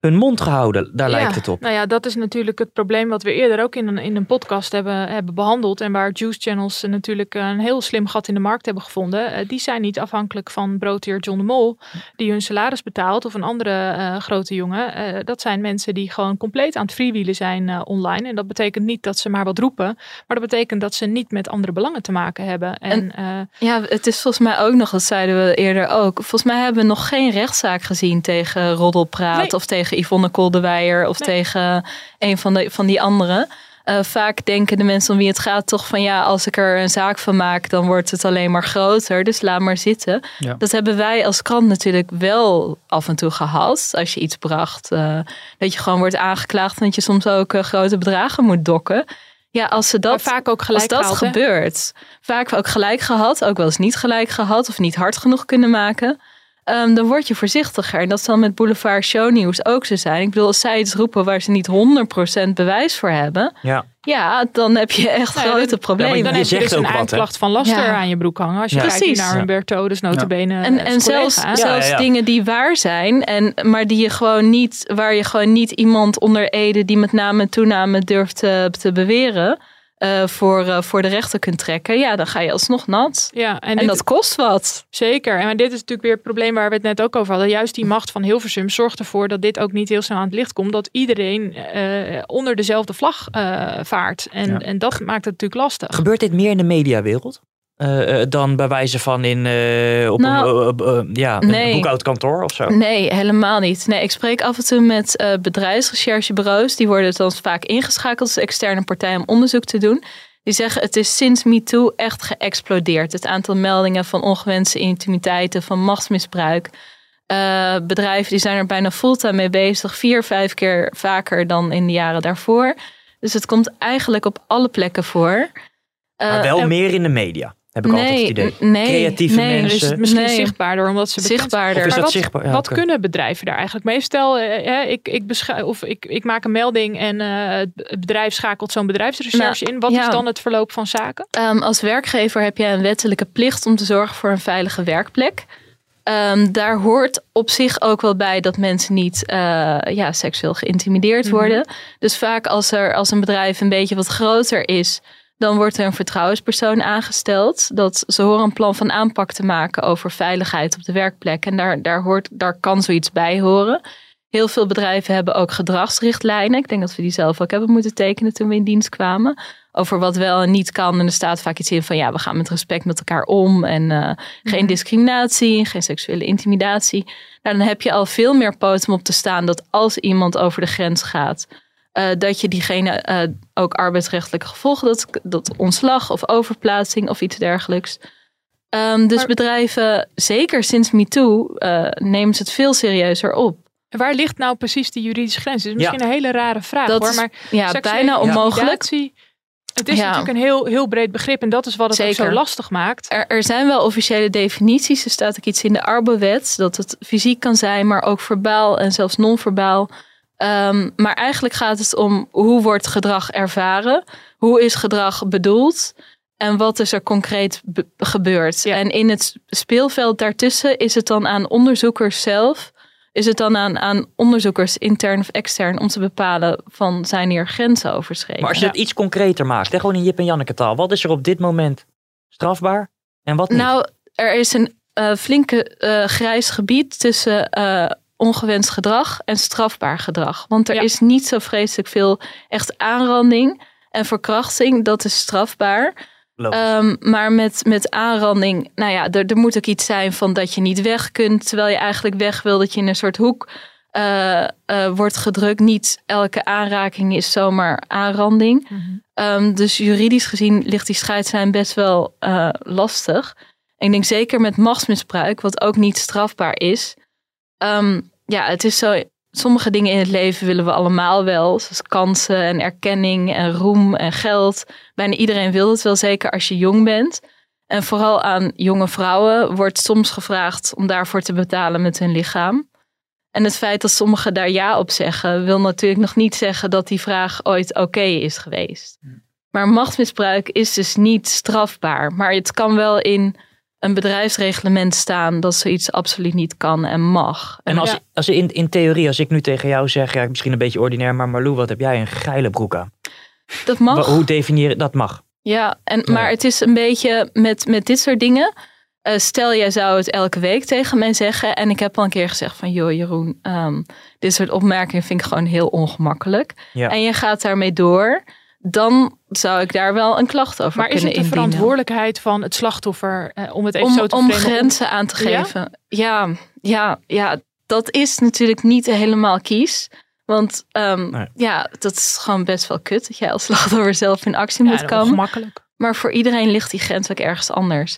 hun mond gehouden. Daar Ja, lijkt het op. Nou ja, dat is natuurlijk het probleem wat we eerder ook in een, in een podcast hebben, hebben behandeld. En waar juice channels eh, natuurlijk een heel slim gat in de markt hebben gevonden. Eh, die zijn niet afhankelijk van broodheer John de Mol, die hun salaris betaalt. Of een andere eh, grote jongen. Eh, dat zijn mensen die gewoon compleet aan het freewheelen zijn eh, online. En dat betekent niet dat ze maar wat roepen. Maar dat betekent dat ze niet met andere belangen te maken hebben. En, eh, Ja, het is volgens mij ook nog, dat zeiden we eerder ook. Volgens mij hebben we nog geen rechtszaak gezien tegen Roddelpraat Nee. of tegen Yvonne Koldewijer of Nee. tegen een van, de, van die anderen. Eh, vaak denken de mensen om wie het gaat toch van ja, als ik er een zaak van maak, dan wordt het alleen maar groter. Dus laat maar zitten. Ja. Dat hebben wij als krant natuurlijk wel af en toe gehad. Als je iets bracht, eh, dat je gewoon wordt aangeklaagd en dat je soms ook eh, grote bedragen moet dokken. Ja, als ze dat Maar vaak ook gelijk als dat gehaald, gebeurt, vaak ook gelijk gehad, ook wel eens niet gelijk gehad of niet hard genoeg kunnen maken. Ehm, dan word je voorzichtiger. En dat zal met Boulevard Shownieuws ook zo zijn. Ik bedoel, als zij iets roepen waar ze niet 100% bewijs voor hebben, Ja. ja, dan heb je echt Nou ja, grote dan- problemen. Dan je heb je dus een aanklacht van laster Ja. aan je broek hangen. Als je Ja. kijkt naar Humberto, dus notabene En, en zelfs, zelfs Ja, ja, ja. dingen die waar zijn, en, maar die je gewoon niet, waar je gewoon niet iemand onder Ede die met name en toename durft te, te beweren, eh, voor, eh, voor de rechter kunt trekken. Ja, dan ga je alsnog nat. Ja, en, En, dit- dat kost wat. Zeker. En maar dit is natuurlijk weer het probleem waar we het net ook over hadden. Juist die macht van Hilversum zorgt ervoor dat dit ook niet heel snel aan het licht komt. Dat iedereen eh, onder dezelfde vlag eh, vaart. En, Ja. en dat maakt het natuurlijk lastig. Gebeurt dit meer in de mediawereld? Eh, eh, dan bij wijze van in eh, op Nou, een, eh, ja, een boekhoudkantoor of zo? Nee, helemaal niet. Nee, ik spreek af en toe met bedrijfsrecherchebureaus. Die worden dan vaak ingeschakeld als externe partij om onderzoek te doen. Die zeggen het is sinds MeToo echt geëxplodeerd. Het aantal meldingen van ongewenste intimiteiten, van machtsmisbruik. Bedrijven die zijn er bijna fulltime mee bezig. Vier, vijf keer vaker dan in de jaren daarvoor. Dus het komt eigenlijk op alle plekken voor. Maar wel en- meer in de media, heb ik altijd het idee. nee, Creatieve nee. Dus mensen. het is misschien Nee. zichtbaarder omdat ze. Zichtbaarder. Of is Maar dat wat, zichtbaar? Ja, wat oké. kunnen bedrijven daar eigenlijk mee? Stel, eh, eh, ik, ik, of ik, ik maak een melding en eh, het bedrijf schakelt zo'n bedrijfsrecherche Nou, in. Wat ja. is dan het verloop van zaken? Ehm, als werkgever heb je een wettelijke plicht om te zorgen voor een veilige werkplek. Ehm, daar hoort op zich ook wel bij dat mensen niet eh, ja, seksueel geïntimideerd Mhm. worden. Dus vaak als, er, als een bedrijf een beetje wat groter is, dan wordt er een vertrouwenspersoon aangesteld. Dat ze horen een plan van aanpak te maken over veiligheid op de werkplek. En daar, daar, hoort, daar kan zoiets bij horen. Heel veel bedrijven hebben ook gedragsrichtlijnen. Ik denk dat we die zelf ook hebben moeten tekenen toen we in dienst kwamen. Over wat wel en niet kan. En er staat vaak iets in van ja, we gaan met respect met elkaar om. En eh, geen discriminatie, geen seksuele intimidatie. Nou, dan heb je al veel meer poten op te staan dat als iemand over de grens gaat. eh, dat je diegene eh, ook arbeidsrechtelijke gevolgen, dat, dat ontslag of overplaatsing of iets dergelijks. Ehm, dus Maar- bedrijven, zeker sinds MeToo, eh nemen ze het veel serieuzer op. Waar ligt nou precies die juridische grens? Het is misschien een hele rare vraag Dat hoor. is, Maar ja, seksuele bijna onmogelijk. Het is Ja. natuurlijk een heel, heel breed begrip en dat is wat het ook Zeker. zo lastig maakt. Er, er zijn wel officiële definities. Er staat ook iets in de Arbowet dat het fysiek kan zijn, maar ook verbaal en zelfs non-verbaal. Ehm, maar eigenlijk gaat het om hoe wordt gedrag ervaren? Hoe is gedrag bedoeld? En wat is er concreet be- gebeurd? En in het speelveld daartussen is het dan aan onderzoekers zelf, is het dan aan, aan onderzoekers intern of extern om te bepalen van zijn hier grenzen overschreden? Maar als je het iets concreter maakt, hè, gewoon in Jip en Janneke taal. Wat is er op dit moment strafbaar en wat niet? Nou, er is een eh, flinke eh, grijs gebied tussen eh, ongewenst gedrag en strafbaar gedrag. Want er is niet zo vreselijk veel echt aanranding en verkrachting. Dat is strafbaar. Ehm, maar met, met aanranding, nou ja, er, er moet ook iets zijn van dat je niet weg kunt, terwijl je eigenlijk weg wil, dat je in een soort hoek eh, eh, wordt gedrukt. Niet elke aanraking is zomaar aanranding. Ehm, dus juridisch gezien ligt die scheidslijn best wel eh, lastig. En ik denk zeker met machtsmisbruik, wat ook niet strafbaar is. Ehm, ja, het is zo. Sommige dingen in het leven willen we allemaal wel, zoals kansen en erkenning en roem en geld. Bijna iedereen wil het wel, zeker als je jong bent. En vooral aan jonge vrouwen wordt soms gevraagd om daarvoor te betalen met hun lichaam. En het feit dat sommigen daar ja op zeggen, wil natuurlijk nog niet zeggen dat die vraag ooit oké is geweest. Maar machtsmisbruik is dus niet strafbaar. Maar het kan wel in een bedrijfsreglement staan dat zoiets absoluut niet kan en mag. En als, als in, in theorie, als ik nu tegen jou zeg, ja, misschien een beetje ordinair, maar Marlou, wat heb jij een geile broek aan? Dat mag. Hoe definieer je dat mag? Ja, en, maar het is een beetje met, met dit soort dingen. Eh, stel, jij zou het elke week tegen mij zeggen. En ik heb al een keer gezegd van... joh Jeroen, ehm, dit soort opmerkingen vind ik gewoon heel ongemakkelijk. Ja. En je gaat daarmee door. Dan zou ik daar wel een klacht over Maar is kunnen het de indienen. verantwoordelijkheid van het slachtoffer eh, om het even om, zo te om grenzen aan te geven. Ja? ja, ja, dat is natuurlijk niet helemaal kies. Want ehm, ja, dat is gewoon best wel kut dat jij als slachtoffer zelf in actie Ja, moet dat komen. ongemakkelijk. Maar voor iedereen ligt die grens ook ergens anders.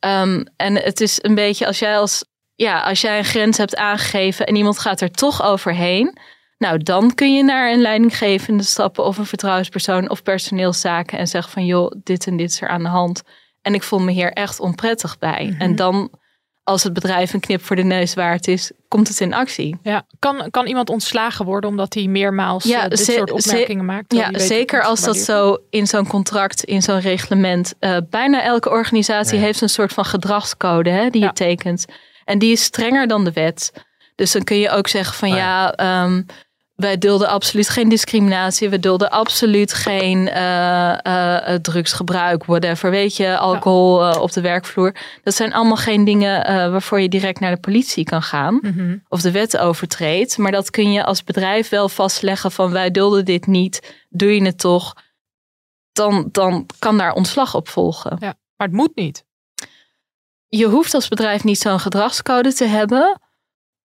Ehm, en het is een beetje als jij als ja, als jij een grens hebt aangegeven en iemand gaat er toch overheen. Nou, dan kun je naar een leidinggevende stappen of een vertrouwenspersoon of personeelszaken en zeggen van joh, dit en dit is er aan de hand. En ik voel me hier echt onprettig bij. Mhm. En dan, als het bedrijf een knip voor de neus waard is, komt het in actie. Ja, kan, kan iemand ontslagen worden omdat hij meermaals eh, dit soort opmerkingen maakt? Ja, weet zeker als dat zo in zo'n contract, in zo'n reglement. eh, bijna elke organisatie heeft een soort van gedragscode hè, die je tekent. En die is strenger dan de wet. Dus dan kun je ook zeggen van ja, ehm, wij dulden absoluut geen discriminatie. We dulden absoluut geen eh, eh, drugsgebruik, whatever. Weet je, alcohol op de werkvloer. Dat zijn allemaal geen dingen waarvoor je direct naar de politie kan gaan Mhm. of de wet overtreedt. Maar dat kun je als bedrijf wel vastleggen van wij dulden dit niet, doe je het toch, dan, dan kan daar ontslag op volgen. Ja, maar het moet niet. Je hoeft als bedrijf niet zo'n gedragscode te hebben,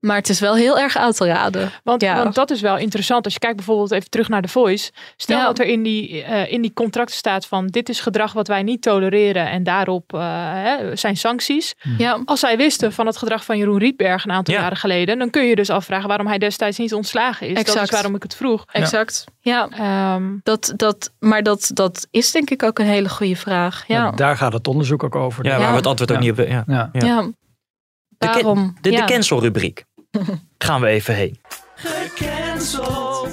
maar het is wel heel erg uit te raden. Want, ja. want dat is wel interessant. Als je kijkt bijvoorbeeld even terug naar de Voice. Stel Ja. dat er in die, eh, in die contracten staat van dit is gedrag wat wij niet tolereren en daarop eh, hè, zijn sancties. Ja. Als zij wisten van het gedrag van Jeroen Rietberg een aantal Ja. jaren geleden, dan kun je dus afvragen waarom hij destijds niet ontslagen is. Dat Exact. is waarom ik het vroeg. Exact. Ja, Ehm, dat, dat, maar dat, dat is denk ik ook een hele goede vraag. Ja, Daar gaat het onderzoek ook over. Ja, waar we het antwoord ook niet op... Ja. Ja. Ja. ja. De, Daarom, de, de ja. cancelrubriek. Gaan we even heen. Gecanceld.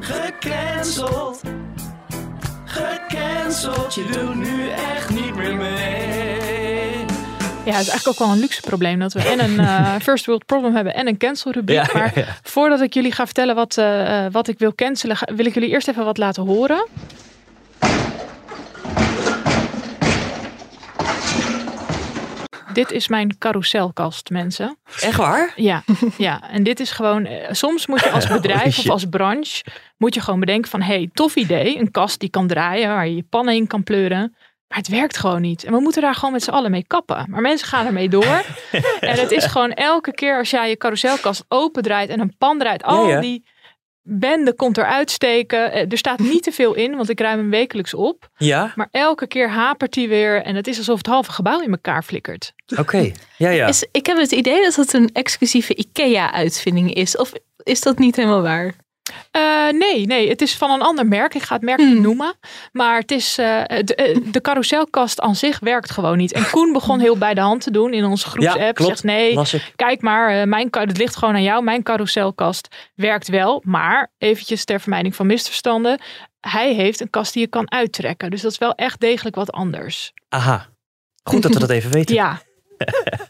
Gecanceld. Gecanceld. Je doet nu echt niet meer mee. Ja, het is eigenlijk ook wel een luxe probleem dat we en een eh, first world problem hebben en een cancel rubriek. Ja, maar ja. voordat ik jullie ga vertellen wat, eh, eh, wat ik wil cancelen, ga- wil ik jullie eerst even wat laten horen. Dit is mijn carouselkast, mensen. Echt waar? Ja, ja. En dit is gewoon. eh, soms moet je als bedrijf of shit. als branche. moet je gewoon bedenken: van hey, tof idee. Een kast die kan draaien, waar je je pannen in kan pleuren. Maar het werkt gewoon niet. En we moeten daar gewoon met z'n allen mee kappen. Maar mensen gaan ermee door. en het is gewoon elke keer als jij je carouselkast opendraait en een pan draait. Al Ja, ja. die bende komt eruit steken. Eh, Er staat niet te veel in, want ik ruim hem wekelijks op. Ja? Maar elke keer hapert die weer. En het is alsof het halve gebouw in elkaar flikkert. Oké. Ja, ja. Is, ik heb het idee dat het een exclusieve IKEA-uitvinding is. Of is dat niet helemaal waar? Eh, nee, nee, het is van een ander merk. Ik ga het merk Hmm. niet noemen. Maar het is, eh, de, eh, de carouselkast aan zich werkt gewoon niet. En Koen begon heel bij de hand te doen in onze groepsapp. Ja. Zegt nee, kijk maar, mijn, het ligt gewoon aan jou. Mijn carouselkast werkt wel. Maar eventjes ter vermijding van misverstanden. Hij heeft een kast die je kan uittrekken. Dus dat is wel echt degelijk wat anders. Aha. Goed dat we dat even weten. Ja,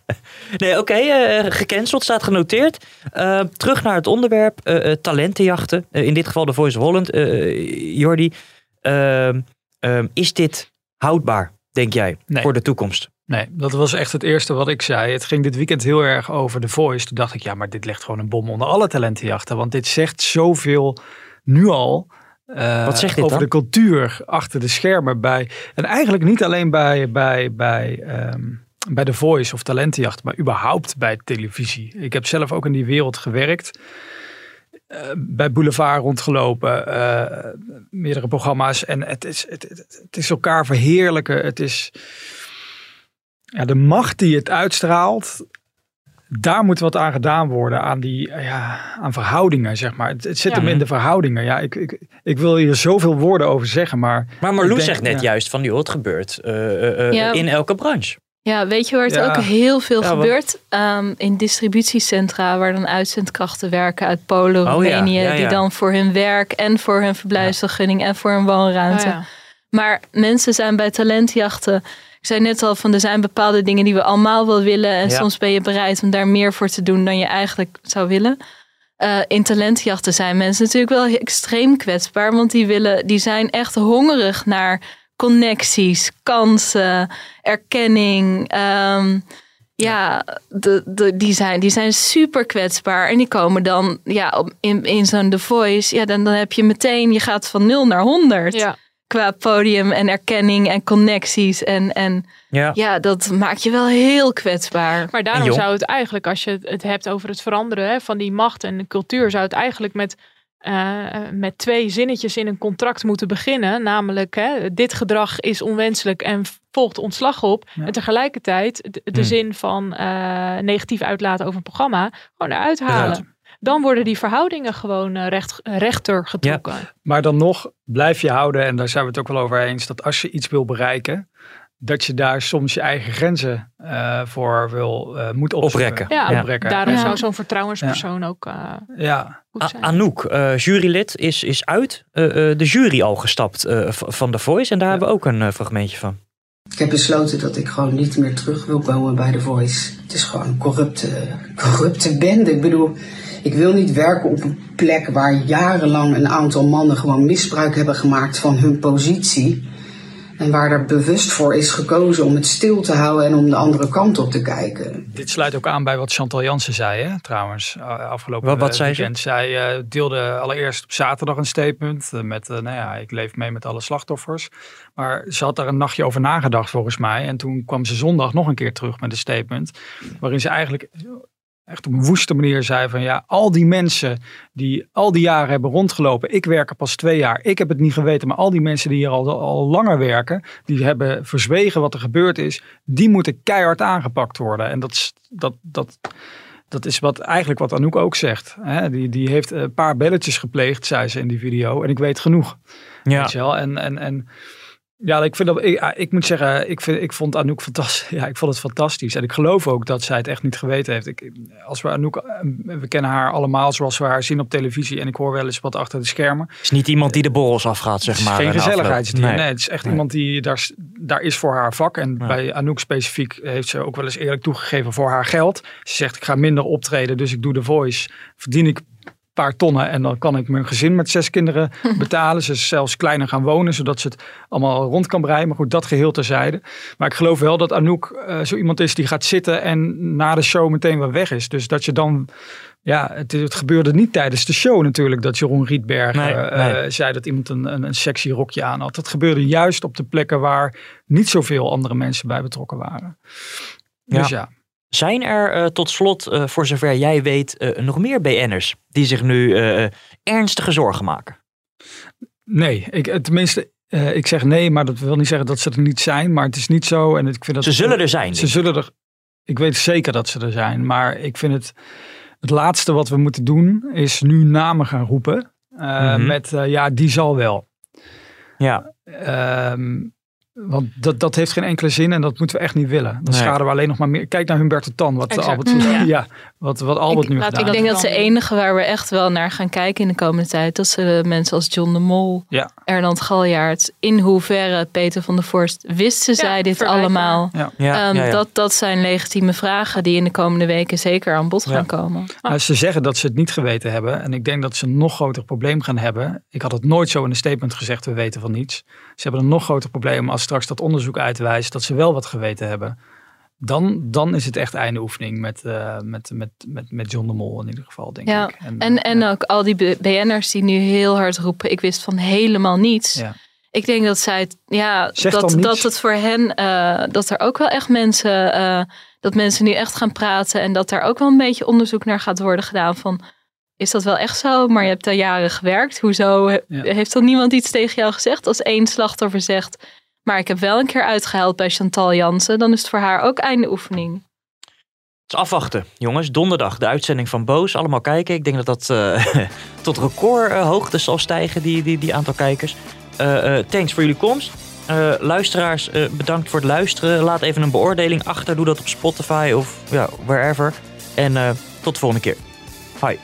Nee, oké, eh, gecanceld, staat genoteerd. Eh, terug naar het onderwerp, eh, talentenjachten. In dit geval de Voice of Holland. Jordi, ehm, ehm, is dit houdbaar, denk jij, Nee. voor de toekomst? Nee, dat was echt het eerste wat ik zei. Het ging dit weekend heel erg over The Voice. Toen dacht ik, ja, maar dit legt gewoon een bom onder alle talentenjachten. Want dit zegt zoveel nu al. Wat zegt dit over dan? de cultuur achter de schermen bij. En eigenlijk niet alleen bij, bij, bij, ehm, bij The Voice of talentenjacht, maar überhaupt bij televisie. Ik heb zelf ook in die wereld gewerkt. eh, bij Boulevard rondgelopen, eh, meerdere programma's. En het is, het, het, is elkaar verheerlijken. Het is ja, de macht die het uitstraalt, daar moet wat aan gedaan worden. Aan die ja, aan verhoudingen, zeg maar. Het, het zit Ja. hem in de verhoudingen. Ja, ik, ik, ik wil hier zoveel woorden over zeggen, maar... Maar Marloes denk- zegt net ja. juist van, joh, het gebeurt eh, eh, eh, Ja. in elke branche. Ja, weet je waar het Ja. ook heel veel Ja, gebeurt? Ehm, in distributiecentra waar dan uitzendkrachten werken uit Polen, Oh ja, Roemenië. ja, Die dan voor hun werk en voor hun verblijfsvergunning en voor hun woonruimte. Oh ja. Maar mensen zijn bij talentjachten. Ik zei net al van er zijn bepaalde dingen die we allemaal wel willen. En Ja. soms ben je bereid om daar meer voor te doen dan je eigenlijk zou willen. Eh, in talentjachten zijn mensen natuurlijk wel extreem kwetsbaar. Want die, willen, die zijn echt hongerig naar connecties, kansen, erkenning. Ehm, ja, de, de, die, zijn, die zijn super kwetsbaar. En die komen dan ja, in, in zo'n The Voice. Ja, dan, dan heb je meteen, je gaat van 0 naar 100 ja. qua podium en erkenning en connecties. En, en Ja. ja, dat maakt je wel heel kwetsbaar. Maar daarom zou het eigenlijk, als je het- het hebt over het veranderen hè, van die macht en de cultuur, zou het eigenlijk met, eh, met twee zinnetjes in een contract moeten beginnen. Namelijk, hè, dit gedrag is onwenselijk en volgt ontslag op. Ja. En tegelijkertijd de, de Hmm. zin van eh, negatief uitlaten over een programma gewoon eruit halen. Eruit. Dan worden die verhoudingen gewoon eh, recht, rechter getrokken. Maar dan nog blijf je houden, en daar zijn we het ook wel over eens, dat als je iets wil bereiken, dat je daar soms je eigen grenzen eh, voor wil, eh moet. Oprekken. Ja, Ja. Oprekken. daarom Ja. zou zo'n vertrouwenspersoon ook eh, Ja, goed A- zijn. Anouk, eh, jurylid, is, is uit eh, eh, de jury al gestapt eh, van The Voice. En daar hebben we ook een eh, fragmentje van. Ik heb besloten dat ik gewoon niet meer terug wil komen bij The Voice. Het is gewoon een corrupte, corrupte bende. Ik bedoel, ik wil niet werken op een plek waar jarenlang een aantal mannen gewoon misbruik hebben gemaakt van hun positie. En waar er bewust voor is gekozen om het stil te houden en om de andere kant op te kijken. dit sluit ook aan bij wat Chantal Jansen zei, hè, trouwens, eh, afgelopen Wat- wat zei ze? Zij eh, deelde allereerst op zaterdag een statement eh, met, eh, nou ja, ik leef mee met alle slachtoffers. Maar ze had daar een nachtje over nagedacht volgens mij. En toen kwam ze zondag nog een keer terug met een statement, waarin ze eigenlijk echt op een woeste manier zei van ja, al die mensen die al die jaren hebben rondgelopen. Ik werk er pas twee jaar. Ik heb het niet geweten, maar al die mensen die hier al, al langer werken, die hebben verzwegen wat er gebeurd is, die moeten keihard aangepakt worden. En dat, is- dat, dat, dat is wat eigenlijk wat Anouk ook zegt. Hè? Die, die heeft een paar belletjes gepleegd, zei ze in die video. En ik weet genoeg. Ja. Weet je wel? En, en, en ja, ik, vind dat, ik, ik moet zeggen, ik, vind, ik vond Anouk fantastisch. Ja, ik vond het fantastisch. En ik geloof ook dat zij het echt niet geweten heeft. Ik, als we Anouk, eh, we kennen haar allemaal zoals we haar zien op televisie. En ik hoor wel eens wat achter de schermen. Het is niet iemand die de borrels afgaat, zeg Het is maar. geen gezelligheidsdier. Nee. Nee. het is echt Nee. iemand die daar, daar is voor haar vak. En Ja. bij Anouk specifiek heeft ze ook wel eens eerlijk toegegeven voor haar geld. Ze zegt, ik ga minder optreden, dus ik doe de voice. Verdien ik paar tonnen en dan kan ik mijn gezin met zes kinderen betalen. Ze is zelfs kleiner gaan wonen, zodat ze het allemaal rond kan breien. Maar goed, dat geheel terzijde. Maar ik geloof wel dat Anouk eh, zo iemand is die gaat zitten en na de show meteen weer weg is. Dus dat je dan... Ja, het, het gebeurde niet tijdens de show natuurlijk dat Jeroen Rietberg Nee, eh, nee. eh, zei dat iemand een, een, een sexy rokje aan had. Dat gebeurde juist op de plekken waar niet zoveel andere mensen bij betrokken waren. Dus ja, Zijn er eh, tot slot, eh, voor zover jij weet, eh, nog meer BN'ers die zich nu ernstige zorgen maken? nee. Ik, tenminste, ik zeg nee, maar dat wil niet zeggen dat ze er niet zijn. Maar het is niet zo. En ik vind dat Ze zullen er zijn. Ze zullen er. Ik weet zeker dat ze er zijn. Maar ik vind het. Het laatste wat we moeten doen is nu namen gaan roepen. Mhm. Met ja, die zal wel. Ja. Ehm, want dat, dat heeft geen enkele zin en dat moeten we echt niet willen. Dan Nee. schaden we alleen nog maar meer. Kijk naar Humberto Tan, wat Exact. Albert, Mm, ja. ja. wat, wat Albert nu laat gedaan Ik denk dat dat de enige waar we echt wel naar gaan kijken in de komende tijd, dat ze mensen als John de Mol, Ja. Erland Galjaard, in hoeverre Peter van der Vorst wisten zij dit allemaal? Ja. Ja, Ehm, ja, ja. Dat, dat zijn legitieme vragen die in de komende weken zeker aan bod Ja. gaan komen. Nou, ze zeggen dat ze het niet geweten hebben. En ik denk dat ze een nog groter probleem gaan hebben. Ik had het nooit zo in een statement gezegd, we weten van niets. Ze hebben een nog groter probleem als straks dat onderzoek uitwijst dat ze wel wat geweten hebben. Dan, dan is het echt einde oefening met, eh, met, met, met, met John de Mol in ieder geval, denk Ja, ik. En, en ook al die BN'ers die nu heel hard roepen, ik wist van helemaal niets. Ja. Ik denk dat zij, het- ja, Zeg dat, dat het voor hen, eh, dat er ook wel echt mensen, eh, dat mensen nu echt gaan praten en dat daar ook wel een beetje onderzoek naar gaat worden gedaan van, is dat wel echt zo? Maar je hebt daar jaren gewerkt. Hoezo Ja. heeft dan niemand iets tegen jou gezegd? Als één slachtoffer zegt, maar ik heb wel een keer uitgehaald bij Chantal Jansen, dan is het voor haar ook einde oefening. Het is afwachten, jongens. Donderdag de uitzending van Boos. Allemaal kijken. Ik denk dat dat eh, tot recordhoogte zal stijgen, die, die, die aantal kijkers. Eh, eh, thanks voor jullie komst. Eh, luisteraars, eh, bedankt voor het luisteren. Laat even een beoordeling achter. Doe dat op Spotify of ja, wherever. En eh, tot de volgende keer. Hoi.